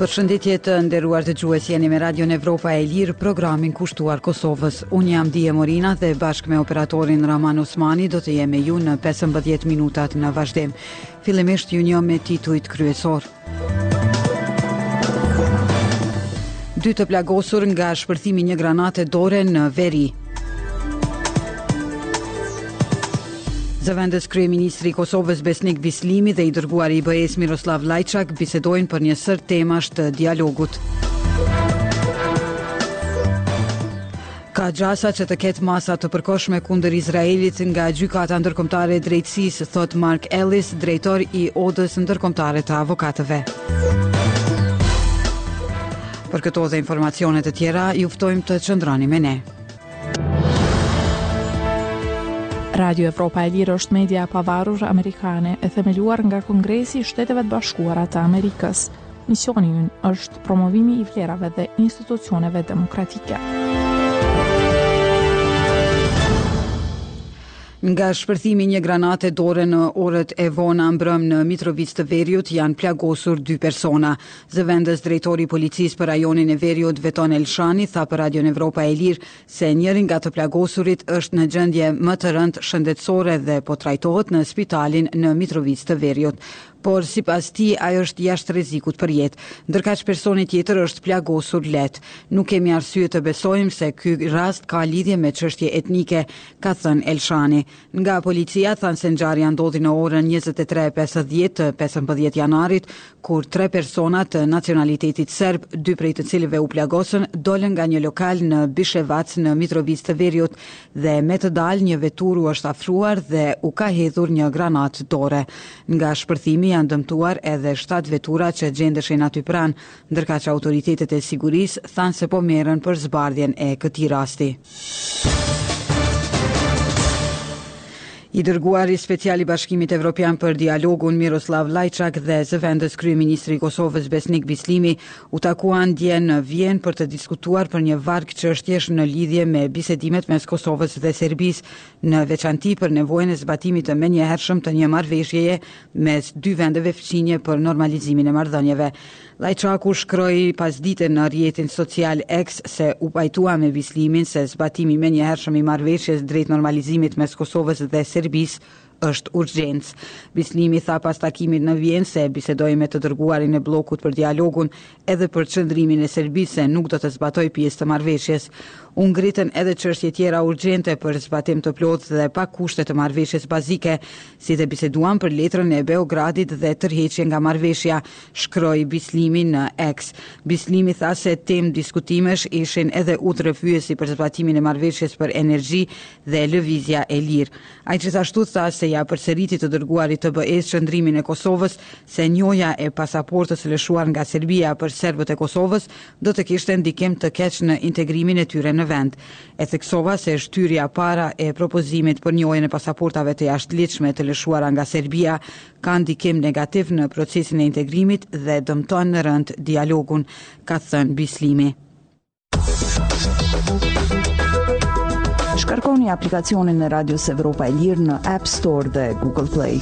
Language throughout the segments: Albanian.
Përshëndetje të nderuar dëgjues jeni me Radion Evropa e Lirë, programin kushtuar Kosovës. Unë jam Die Morina dhe bashkë me operatorin Rrahman Osmani do të jemi me ju në 15 minutat në vazhdim. Fillimisht ju njoh me titujt kryesorë. Dy të plagosur nga shpërthimi i një granate dore në veri. Zëvendëskryeministri i Kosovës Besnik Bislimi dhe i dërguari i BE-së Miroslav Lajçak bisedojnë për një sërë temash të dialogut. Ka gjasa që të ketë masa të përkohshme kundër Izraelit nga Gjykata Ndërkombëtare e Drejtësisë, thotë Mark Ellis, drejtor i Odës Ndërkombëtare të Avokatëve. Për këto dhe informacione të tjera, ju ftojmë të qëndroni me ne. Radio Evropa e Lirë është media e pavarur amerikane e themeluar nga Kongresi i Shteteve të Bashkuara të Amerikës. Misioni ynë është promovimi i vlerave dhe institucioneve demokratike. Nga shpërthimi i një granate dore në orët e vona mbrëmë në Mitrovicë të Veriut janë plagosur dy persona. Zëvendësdrejtori i policisë për rajonin e Veriut Veton Elshani tha për Radion Evropa e Lirë se njëri nga të plagosurit është në gjendje më të rëndë shëndetësore dhe po trajtohet në spitalin në Mitrovicë të Veriut. Por, sipas tij, ai është jashtë rrezikut për jetë, ndërkaq personi tjetër është plagosur lehtë. Nuk kemi arsye të besojmë se ky rast ka lidhje me çështje etnike, ka thënë Elshani. Nga policia thanë se ngjarja ndodhi në orën njëzet e tre e pesëdhjetë të pesëmbëdhjetë janarit, kur tre persona të nacionalitetit serb, dy prej të cilëve u plagosën, dolën nga një lokal në Bishevac në Mitrovicë të Veriut dhe me të dalë një veturë u është afruar dhe u ka hedhur një granatë dore. Nga shpërthimi janë dëmtuar edhe shtatë vetura që gjendeshin aty pranë, ndërkaq autoritetet e sigurisë thanë se po merren për zbardhjen e këtij rasti. I dërguari special i Bashkimit Evropian për dialogun Miroslav Lajçak dhe zëvendëskryeministri i Kosovës Besnik Bislimi U takuan dje në Vjenë për të diskutuar për një varg çështjesh në lidhje me bisedimet mes Kosovës dhe Serbisë, në veçanti për nevojën e zbatimit të menjëhershëm të një marrëveshjeje mes dy vendeve fqinje për normalizimin e marrëdhënieve. Lajçaku shkroi pasdite në rrjetin social X se u pajtua me Bislimin se zbatimi i menjëhershëm i marrëveshjes drejt normalizimit mes Kosovës dhe Serbisë Është urgjencë. Bislimi tha pas takimit në Vjenë se bisedoi me të dërguarin e bllokut për dialogun edhe për qëndrimin e Serbisë se nuk do të zbatojë pjesë të marrëveshjes. U ngritën edhe çështje tjera urgjente për zbatim të plotë dhe pa kushte të marrëveshjes bazike, si dhe biseduan për letrën e Beogradit dhe tërheqjen nga marrëveshja, shkroi Bislimi në X. Bislimi tha se temë diskutimesh ishin edhe udhërrëfyesi për zbatimin e marrëveshjes për energji dhe lëvizja e lirë. Ai gjithashtu tha se ia përsëriti të dërguarit të BE-së qëndrimin e Kosovës se njohja e pasaportës së lëshuar nga Serbia për serbët e Kosovës do të kishte ndikim të keq në integrimin e tyre në vend. E theksova se shtyrja para e propozimit për njohjen e pasaportave të jashtëligjshme të lëshuara nga Serbia ka ndikim negativ në procesin e integrimit dhe dëmton rëndë dialogun, ka thënë Bislimi. Shkarkoni aplikacionin e Radios Evropa e Lirë në App Store dhe Google Play.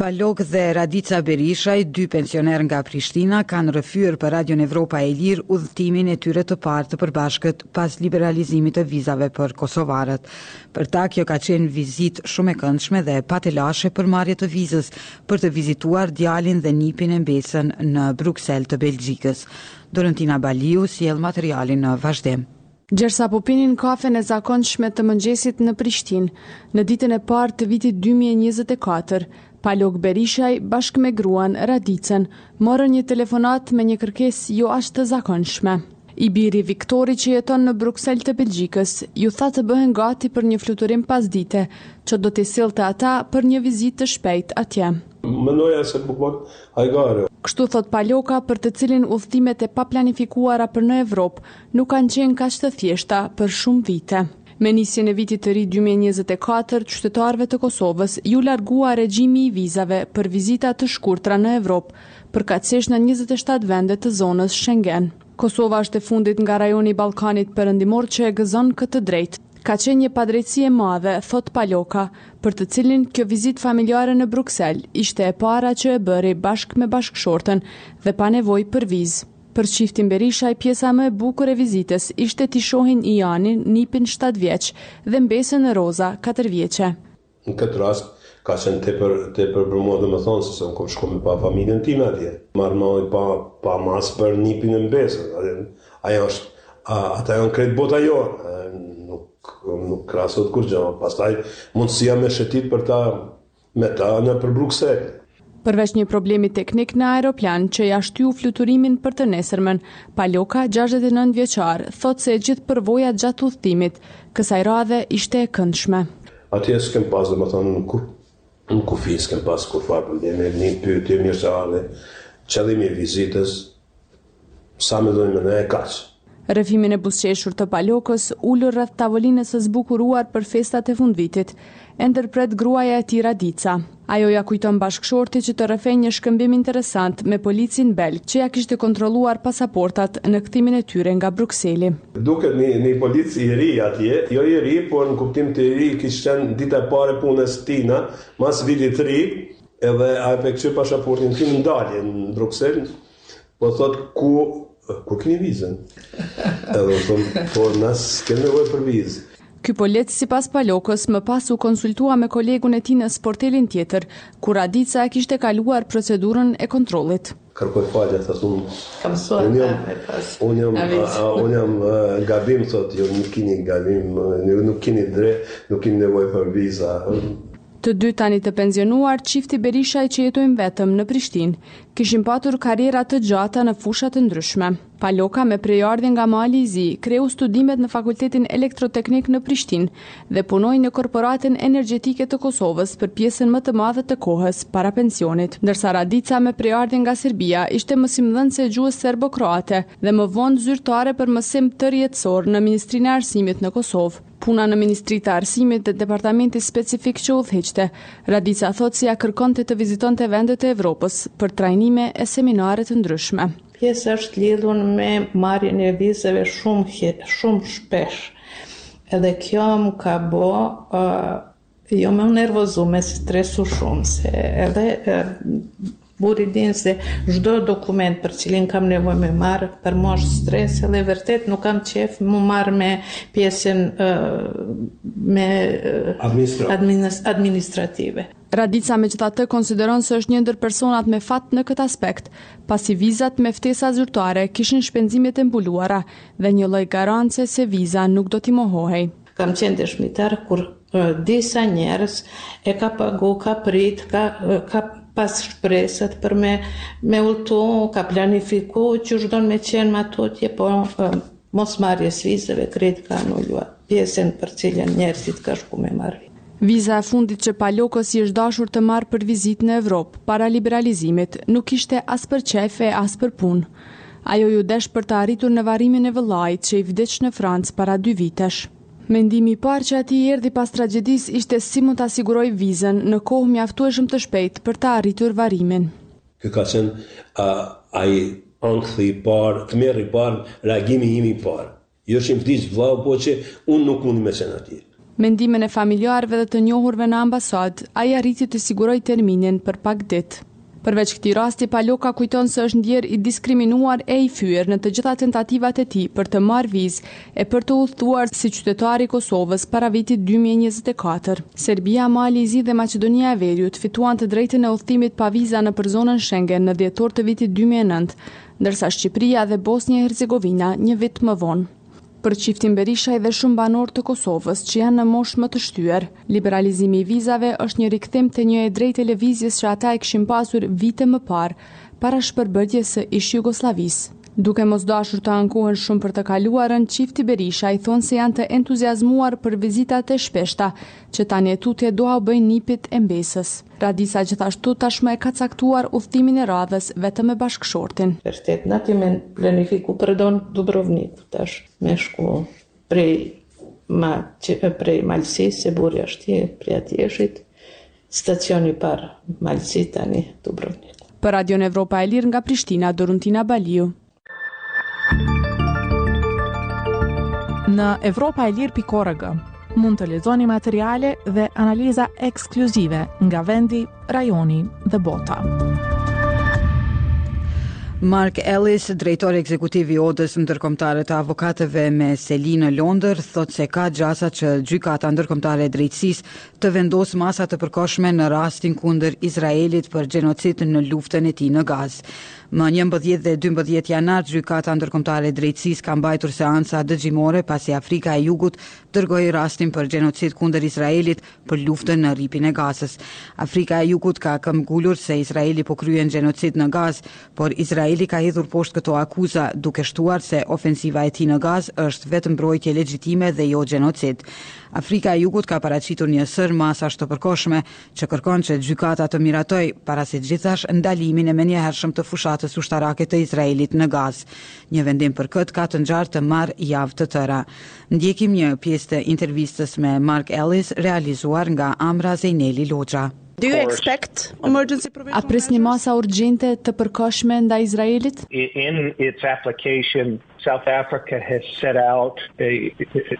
Palok dhe Radica Berishaj, dy pensionerë nga Prishtina, kanë rrëfyer për Radion Evropa e Lirë udhëtimin e tyre të parë të përbashkët pas liberalizimit të vizave për kosovarët. Për ta kjo ka qenë vizitë shumë e këndshme dhe pa telashe për marrje të vizës, për të vizituar djalin dhe nipin e mbesën në Bruksel të Belgjikës. Doruntina Baliu sjell materialin në vazhdim. Gjersa po pinin kafen e zakonshme të mëngjesit në Prishtinë, në ditën e parë të vitit dy mijë e njëzet e katër, Palok Berishaj bashkë me gruan, Radicën, morën një telefonatë me një kërkesë jo aq të zakonshme. I biri Viktori që jeton në Bruksel të Belgjikës, iu tha të bëhen gati për një fluturim pasdite, që do t'i sillte ata për një vizitë të shpejtë atje. Mendoja se po bëhet hajgare. Kështu thotë Paloka, për të cilin udhëtimet e paplanifikuara për në Evropë nuk kanë qenë kaq të thjeshta për shumë vite. Me nisjen e vitit të ri dy mijë e njëzet e katër, qytetarëve të Kosovës iu largua regjimi i vizave për vizita të shkurtra në Evropë, përkatësisht në njëzet e shtatë vende të zonës Shengen. Kosova është e fundit nga rajoni i Ballkanit Perëndimor që e gëzon këtë të drejtë. Ka qenë një padrejtësi e madhe, thotë Paloka, për të cilin kjo vizitë familjare në Bruksel ishte e para që e bëri bashkë me bashkëshorten dhe pa nevojë për vizë. Për çiftin Berishaj pjesa më e bukur e vizitës ishte t'i shohin Ianin, nipin shtatë vjeç, dhe mbesën Roza, katër vjeçe. Në këtë rast ka qenë tepër tepër për mua domethënë sepse unë kam shkuar me pa familjen time atje. Marr malli pa pa masë për nipin e mbesën. Ajo është a, ata janë krejt bota jonë. Nuk nuk krahasohet kurrgjë. Pastaj mundësia me shetit për ta me ta nëpër Bruksel. Përveç një problemi teknik në aeroplan që ia shtyu fluturimin për të nesërmen, Paloka, gjashtëdhjetë e nëntë vjeçar, thotë se e gjithë përvoja gjatë udhëtimit, kësaj radhe ishte e këndshme. Atje s'kem pas, domethënë, në kufi s'kem pas kurrfarë problemi, një pyetje mirëseardhje, qëllimi i vizitës Sa mendojmë me nejt e kaq. Rrëfimin e buzëqeshur të Palokës, ulur rreth tavolinës së zbukuruar për festat e fundvitit, e ndërpret gruaja e tij Radica. Ajo ia kujton bashkëshortit që të rrëfejë një shkëmbim interesant me policin belg që ia kishte kontrolluar pasaportat në kthimin e tyre nga Brukseli. Duket një një polic i ri atje, jo i ri, por në kuptim të i ri kish qenë dita e parë e punës tina, mas Vitit të Ri, edhe ai pe kqyr pasaportin tim në dalje në Bruksel, Po thot ku ku keni vizën? Edhe i thom po na s'kem nevojë për vizë. Ky polic sipas Palokës më pas u konsultua me kolegun e tij në sportelin tjetër, ku Radica e kishte kaluar procedurën e kontrollit. Kërkoj falje, thotë unë. Kam, unë jam, unë jam, unë jam gabim, thotë ju nuk keni gabim, ju nuk keni dre, nuk keni nevojë për viza. Të dy tani të pensionuar, çifti Berishaj që jetojnë vetëm në Prishtinë. Kishin patur karriera të gjata në fusha të ndryshme. Paloka me prejardhje nga Mali i Zi, kreu studimet në Fakultetin Elektroteknik në Prishtinë dhe punoi në Korporatën Energjetike të Kosovës për pjesën më të madhe të kohës para pensionit, ndërsa Radica me prejardhje nga Serbia ishte mësimdhënëse e gjuhës serbo-kroate dhe më vonë zyrtare për mësim tërëjetësor në Ministrinë e Arsimit në Kosovë. Puna në Ministri të Arsimit dhe departamenti specifik që udhëhiqte, Radica thotë se ia kërkonte të vizitonte vende të Evropës për trajnime e seminare të ndryshme. Pjesë është lidhur me marrjen e vizave shumë shumë shpesh. Edhe kjo më ka bo Jo me u nervozu, me stresu shumë, se edhe burri din se çdo dokument për cilin kam nevojë me i marr, për mua është stres edhe vërtet nuk kam qejf mu marr me pjesën me administrative. Radica megjithatë konsideron se është një ndër personat me fat në këtë aspekt, pasi vizat me ftesa zyrtare kishin shpenzimet e mbuluara dhe një lloj garance se viza nuk do t'i mohohej. Kam qenë dëshmitare kur disa njerëz e ka pagu, ka prit, ka ka pas shpresat për me me udhëtu, ka planifiku qysh don me qenë ma tutje, po mosmarrja e vizave krejt ka anulua, pjesën për cilën njerëzit ka shku me marr vizë. Viza e fundit që Palokës i është dashur të marrë për vizitë në Evropë, para liberalizimit, nuk ishte as për qejf e as për punë. Ajo iu desh për të arritur në varrimin e vëllait që i vdiq në Francë para dy vitesh. Mendimi i parë që atij i erdhi pas tragjedisë ishte si mund ta sigurojë vizën në kohë mjaftueshëm të shpejtë për ta arritur varrimin. Ky ka qenë ai ankthi i parë, tmerri i parë, reagimi im i parë. Jo që vdiq vllau po që unë nuk mundi me qenë atje. Me ndihmën e familjarëve dhe të njohurve në ambasadë, ai arriti të sigurojë terminin për pak ditë. Përveç këtij rasti, Paloka kujton se është ndier i diskriminuar e i fyer në të gjitha tentativat e tij për të marrë vizë e për të udhëtuar si qytetar i Kosovës para vitit dy mijë e njëzet e katër. Serbia, Mali i Zi dhe Maqedonia e Veriut fituan të drejtën e udhëtimit pa viza nëpër zonën Shengen në dhjetor të vitit dy mijë e nëntë, ndërsa Shqipëria dhe Bosnja e Hercegovina një vit më vonë. Për çiftin Berishaj dhe shumë banorë të Kosovës që janë në moshë më të shtyer, liberalizimi i vizave është një rikthim te një e drejtë e lëvizjes që ata e kishin pasur vite më parë, para shpërbërjes së ish-Jugosllavisë. Duke mos dashur të ankohen shumë për të kaluarën, çifti Berishaj thonë se janë të entuziazmuar për vizitat e shpeshta që tani e tutje do t'ua bëjnë nipit e mbesës. Radisa gjithashtu tashmë e ka caktuar udhëtimin e radhës vetëm me bashkëshortin. Vërtet na kemi planifiku për do Dubrovnik tash me shku prej ma prej Malsis se burri asht i prej atjeshit stacioni i par Malsi tani Dubrovnik. Për Radion Evropa e Lirë nga Prishtina, Doruntina Baliu. Në evropaelir.org mund të lexoni materiale dhe analiza ekskluzive nga vendi, rajoni dhe bota. Mark Ellis, drejtor ekzekutiv i Odës Ndërkombëtare të Avokatëve me seli në Londër, thotë se ka gjasa që Gjykata Ndërkombëtare e Drejtësisë të vendosë masa të përkohshme në rastin kundër Izraelit për gjenocid në luftën e tij në Gazë. Më njëmbëdhjetë dhe dymbëdhjetë janar Gjykata Ndërkombëtare e Drejtësisë ka mbajtur seanca dëgjimore pasi Afrika e Jugut dërgoi rastin për gjenocid kundër Izraelit për luftën në Rripin e Gazës. Afrika e Jugut ka këmbëngulur se Izraeli po kryen gjenocid në Gazë, por Izraeli ka hedhur poshtë këto akuza, duke shtuar se ofensiva e tij në Gazë është vetëm mbrojtje legjitime dhe jo gjenocid. Afrika e Jugut ka paraqitur një sërë masash të përkohshme, që kërkon që gjykata të miratojë, para së gjithash, ndalimin e menjëhershëm të fushatës ushtarake të Izraelit në Gazë. Një vendim për këtë ka të ngjarë të marrë javë të tëra. Ndjekim një pjesë të intervistës me Mark Ellis realizuar nga Amra Zejneli Loxha. Do you expect emergency provision? A prisni masa urgjente të përkohshme ndaj Izraelit? In its application, South Africa has set out a,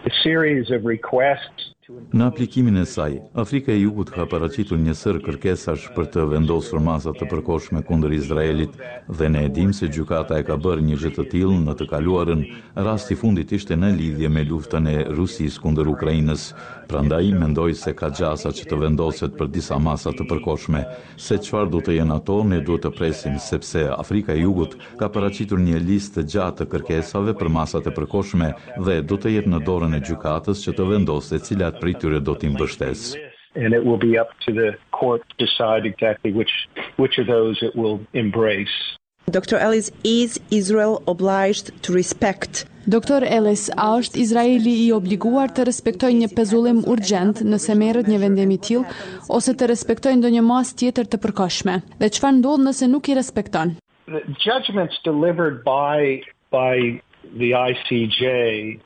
a series of requests Në aplikimin e saj, Afrika e Jugut ka paraqitur një sërë kërkesash për të vendosur masa të përkohshme kundër Izraelit dhe ne e dimë se gjykata e ka bërë një gjë të tillë në të kaluarën, rasti i fundit ishte në lidhje me luftën e Rusisë kundër Ukrainës, prandaj mendoj se ka gjasa që të vendoset për disa masa të përkohshme. Se çfarë do të jenë ato, ne duhet të presim, sepse Afrika e Jugut ka paraqitur një listë të gjatë të kërkesave për masat e përkohshme dhe do të jetë në dorën e gjykatës që të vendosë se cilat prej tyre do t'i mbështesë. Doctor Ellis is Israel obliged to respect? Doctor Ellis, a është Izraeli i obliguar të respektojë një pezullim urgjent nëse merret një vendim i tillë ose të respektojë ndonjë masë tjetër të përkohshme? Dhe çfarë ndodh nëse nuk i respekton? The judgments delivered by by the ICJ.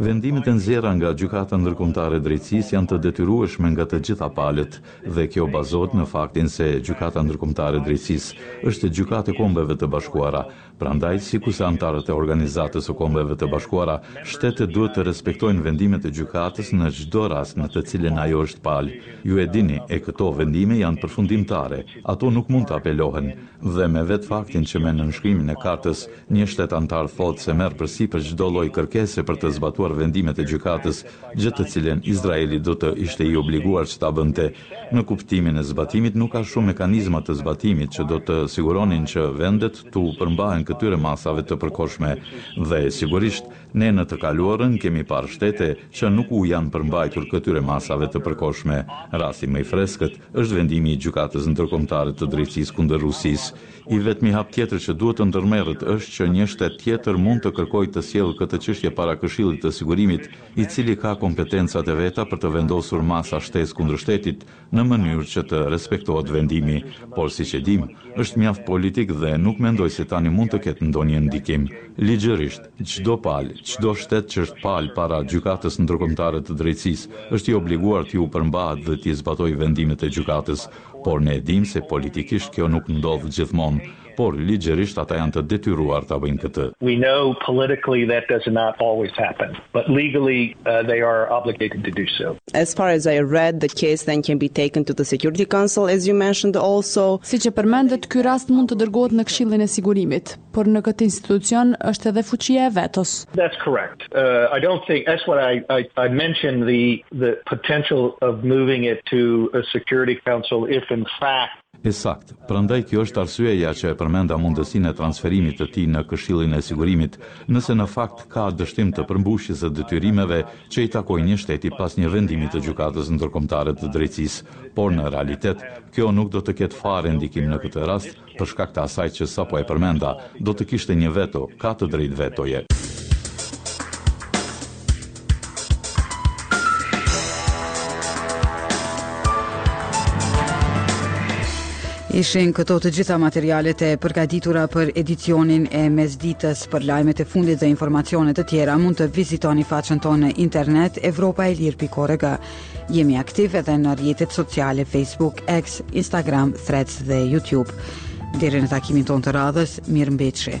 Vendimet e nxjerra nga Gjykata Ndërkombëtare e Drejtësisë janë të detyrueshme nga të gjitha palët dhe kjo bazohet në faktin se Gjykata Ndërkombëtare e Drejtësisë është gjykatë e Kombeve të Bashkuara, prandaj sikurse anëtarët e Organizatës së Kombeve të Bashkuara, shtetet duhet të respektojnë vendimet e gjykatës në çdo rast në të cilin ajo është palë. Ju e dini, e këto vendime janë përfundimtare, ato nuk mund të apelohen. Dhe me vetë faktin që me nënshkrimin e Kartës, Një shtet anëtar thotë se merr përsipër çdo lloj kërkese për të zbatuar vendimet e gjykatës, gjë të cilën Izraeli do të ishte i obliguar që ta bënte. Në kuptimin e zbatimit nuk ka shumë mekanizma të zbatimit që do të siguronin që vendet t'u përmbahen këtyre masave të përkohshme dhe, sigurisht, ne në të kaluarën kemi parë shtete që nuk u janë përmbajtur këtyre masave të përkohshme. Rasti më i freskët është vendimi i Gjykatës Ndërkombëtare të Drejtësisë kundër Rusisë. I vetmi hap tjetër që duhet të ndërmerret është që një shtet tjetër mund të kërkojë të sjellë këtë çështje para Këshillit të Sigurimit, i cili ka kompetencat e veta për të vendosur masa shtesë kundër shtetit, në mënyrë që të respektohet vendimi. Por siç e dimë, është mjaft politik dhe nuk mendoj se tani mund të ketë ndonjë ndikim. Ligjërisht, çdo palë, çdo shtet që është palë para Gjykatës Ndërkombëtare të Drejtësisë, është i obliguar t'iu përmbahet dhe t'i zbatojë vendimet e Gjykatës. Por ne e dimë se politikisht kjo nuk ndodh gjithmonë, por ligjërisht ata janë të detyruar ta bëjnë këtë. We know politically that does not always happen, but legally they are obligated to do so. As far as I read, the case then can be taken to the Security Council, as you mentioned also. Siç e përmendët, ky rast mund të dërgohet në Këshillin e Sigurimit. por në këtë institucion është edhe fuqia e vetos. That's correct. Uh, I don't think that's what I I I mentioned the the potential of moving it to a security council if in fact E sakt, prandaj kjo është arsyeja që e përmenda mundësinë e transferimit të tij në Këshillin e Sigurimit, nëse në fakt ka dështim të përmbushjes së detyrimeve që i takojnë një shteti pas një vendimi të Gjykatës Ndërkombëtare të Drejtësisë, por në realitet kjo nuk do të ketë fare ndikim në këtë rast, për shkak të asaj që sapo e përmenda, do të kishte një veto, ka të drejtë vetoje. Ishin këto të gjitha materialet e përgatitura për edicionin e mesditës për lajmet e fundit dhe informacione të tjera mund të vizitoni faqen tonë në internet evropaelire.org. Jemi aktiv edhe në rrjetet sociale Facebook, X, Instagram, Threads dhe YouTube. Deri në takimin tonë të radhës, mirëmbetshi.